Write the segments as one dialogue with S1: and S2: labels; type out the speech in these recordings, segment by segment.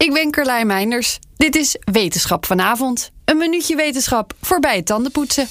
S1: Ik ben Carlijn Meinders. Dit is Wetenschap vanavond. Een minuutje wetenschap voorbij het tandenpoetsen.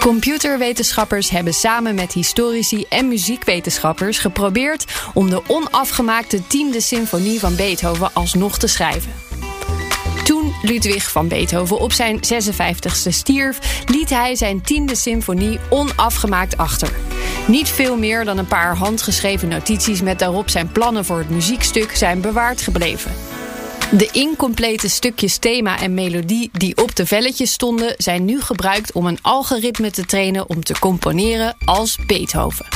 S1: Computerwetenschappers hebben samen met historici en muziekwetenschappers geprobeerd om de onafgemaakte tiende symfonie van Beethoven alsnog te schrijven. Toen Ludwig van Beethoven op zijn 56ste stierf, liet hij zijn tiende symfonie onafgemaakt achter. Niet veel meer dan een paar handgeschreven notities met daarop zijn plannen voor het muziekstuk zijn bewaard gebleven. De incomplete stukjes thema en melodie die op de velletjes stonden, zijn nu gebruikt om een algoritme te trainen om te componeren als Beethoven.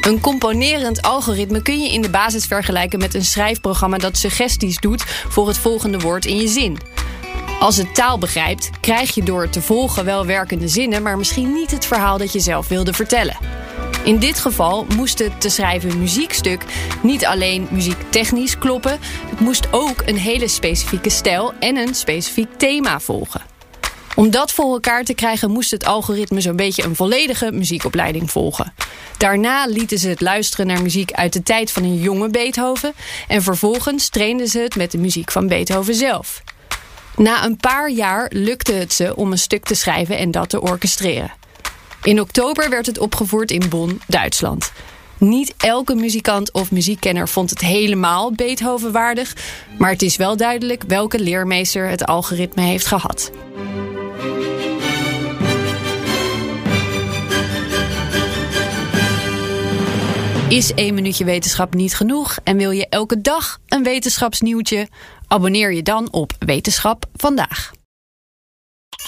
S1: Een componerend algoritme kun je in de basis vergelijken met een schrijfprogramma dat suggesties doet voor het volgende woord in je zin. Als het taal begrijpt, krijg je door te volgen wel werkende zinnen, maar misschien niet het verhaal dat je zelf wilde vertellen. In dit geval moest het te schrijven muziekstuk niet alleen muziektechnisch kloppen, het moest ook een hele specifieke stijl en een specifiek thema volgen. Om dat voor elkaar te krijgen moest het algoritme zo'n beetje een volledige muziekopleiding volgen. Daarna lieten ze het luisteren naar muziek uit de tijd van een jonge Beethoven en vervolgens trainden ze het met de muziek van Beethoven zelf. Na een paar jaar lukte het ze om een stuk te schrijven en dat te orchestreren. In oktober werd het opgevoerd in Bonn, Duitsland. Niet elke muzikant of muziekkenner vond het helemaal Beethoven waardig, maar het is wel duidelijk welke leermeester het algoritme heeft gehad. Is één minuutje wetenschap niet genoeg en wil je elke dag een wetenschapsnieuwtje? Abonneer je dan op Wetenschap vandaag.